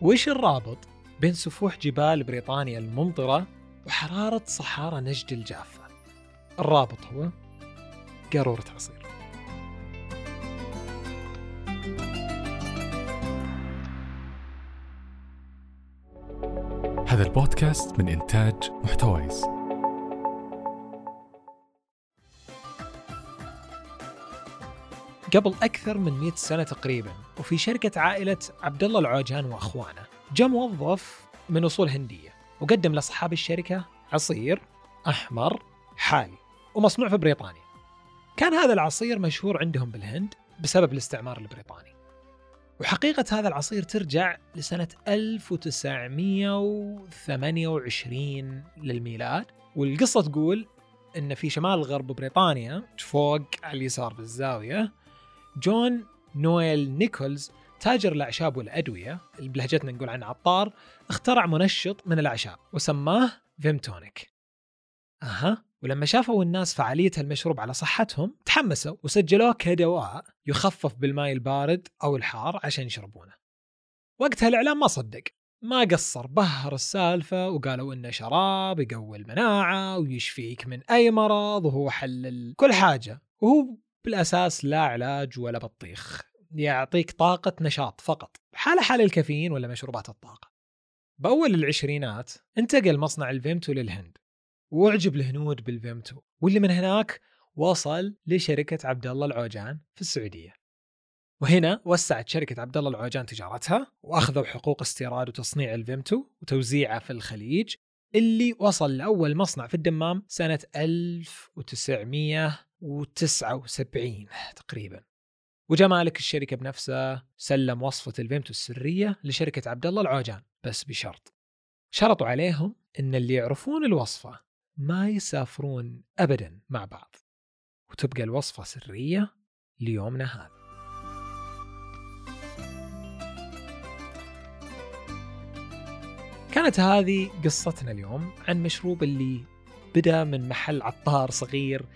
وش الرابط بين سفوح جبال بريطانيا الممطرة وحرارة صحارى نجد الجافة؟ الرابط هو قارورة عصير هذا البودكاست من إنتاج محتويس قبل أكثر من 100 سنة تقريبا وفي شركة عائلة عبد الله العوجان وأخوانه جاء موظف من أصول هندية وقدم لأصحاب الشركة عصير أحمر حالي ومصنوع في بريطانيا. كان هذا العصير مشهور عندهم بالهند بسبب الاستعمار البريطاني. وحقيقة هذا العصير ترجع لسنة 1928 للميلاد والقصة تقول إن في شمال غرب بريطانيا فوق على اليسار بالزاوية جون نويل نيكولز تاجر الأعشاب والأدوية اللي بلهجتنا نقول عنه عطار اخترع منشط من الأعشاب وسماه Vim Tonic أها ولما شافوا الناس فعالية المشروب على صحتهم تحمسوا وسجلوه كدواء يخفف بالماء البارد أو الحار عشان يشربونه. وقتها الإعلام ما صدق ما قصر بهر السالفة وقالوا إنه شراب يقوي المناعة ويشفيك من أي مرض وهو حل كل حاجة. وهو بالأساس لا علاج ولا بطيخ يعطيك طاقة نشاط فقط. حاله حال الكافيين ولا مشروبات الطاقة. بأول العشرينات انتقل مصنع الفيمتو للهند واعجب الهنود بالفيمتو واللي من هناك وصل لشركة عبد الله العوجان في السعودية. وهنا وسعت شركة عبد الله العوجان تجارتها وأخذوا حقوق استيراد وتصنيع الفيمتو وتوزيعه في الخليج اللي وصل لأول مصنع في الدمام سنة 1979 تقريبا. وجاء مالك الشركة بنفسه سلم وصفة الفيمتو السرية لشركة عبد الله العوجان بس بشرط. شرطوا عليهم إن اللي يعرفون الوصفة ما يسافرون ابدا مع بعض. وتبقى الوصفة سرية ليومنا هذا. كانت هذه قصتنا اليوم عن مشروب اللي بدأ من محل عطار صغير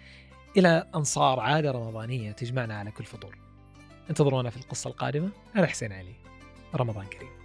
إلى ان صار عادة رمضانية تجمعنا على كل فطور. انتظرونا في القصة القادمة أنا حسين علي. رمضان كريم.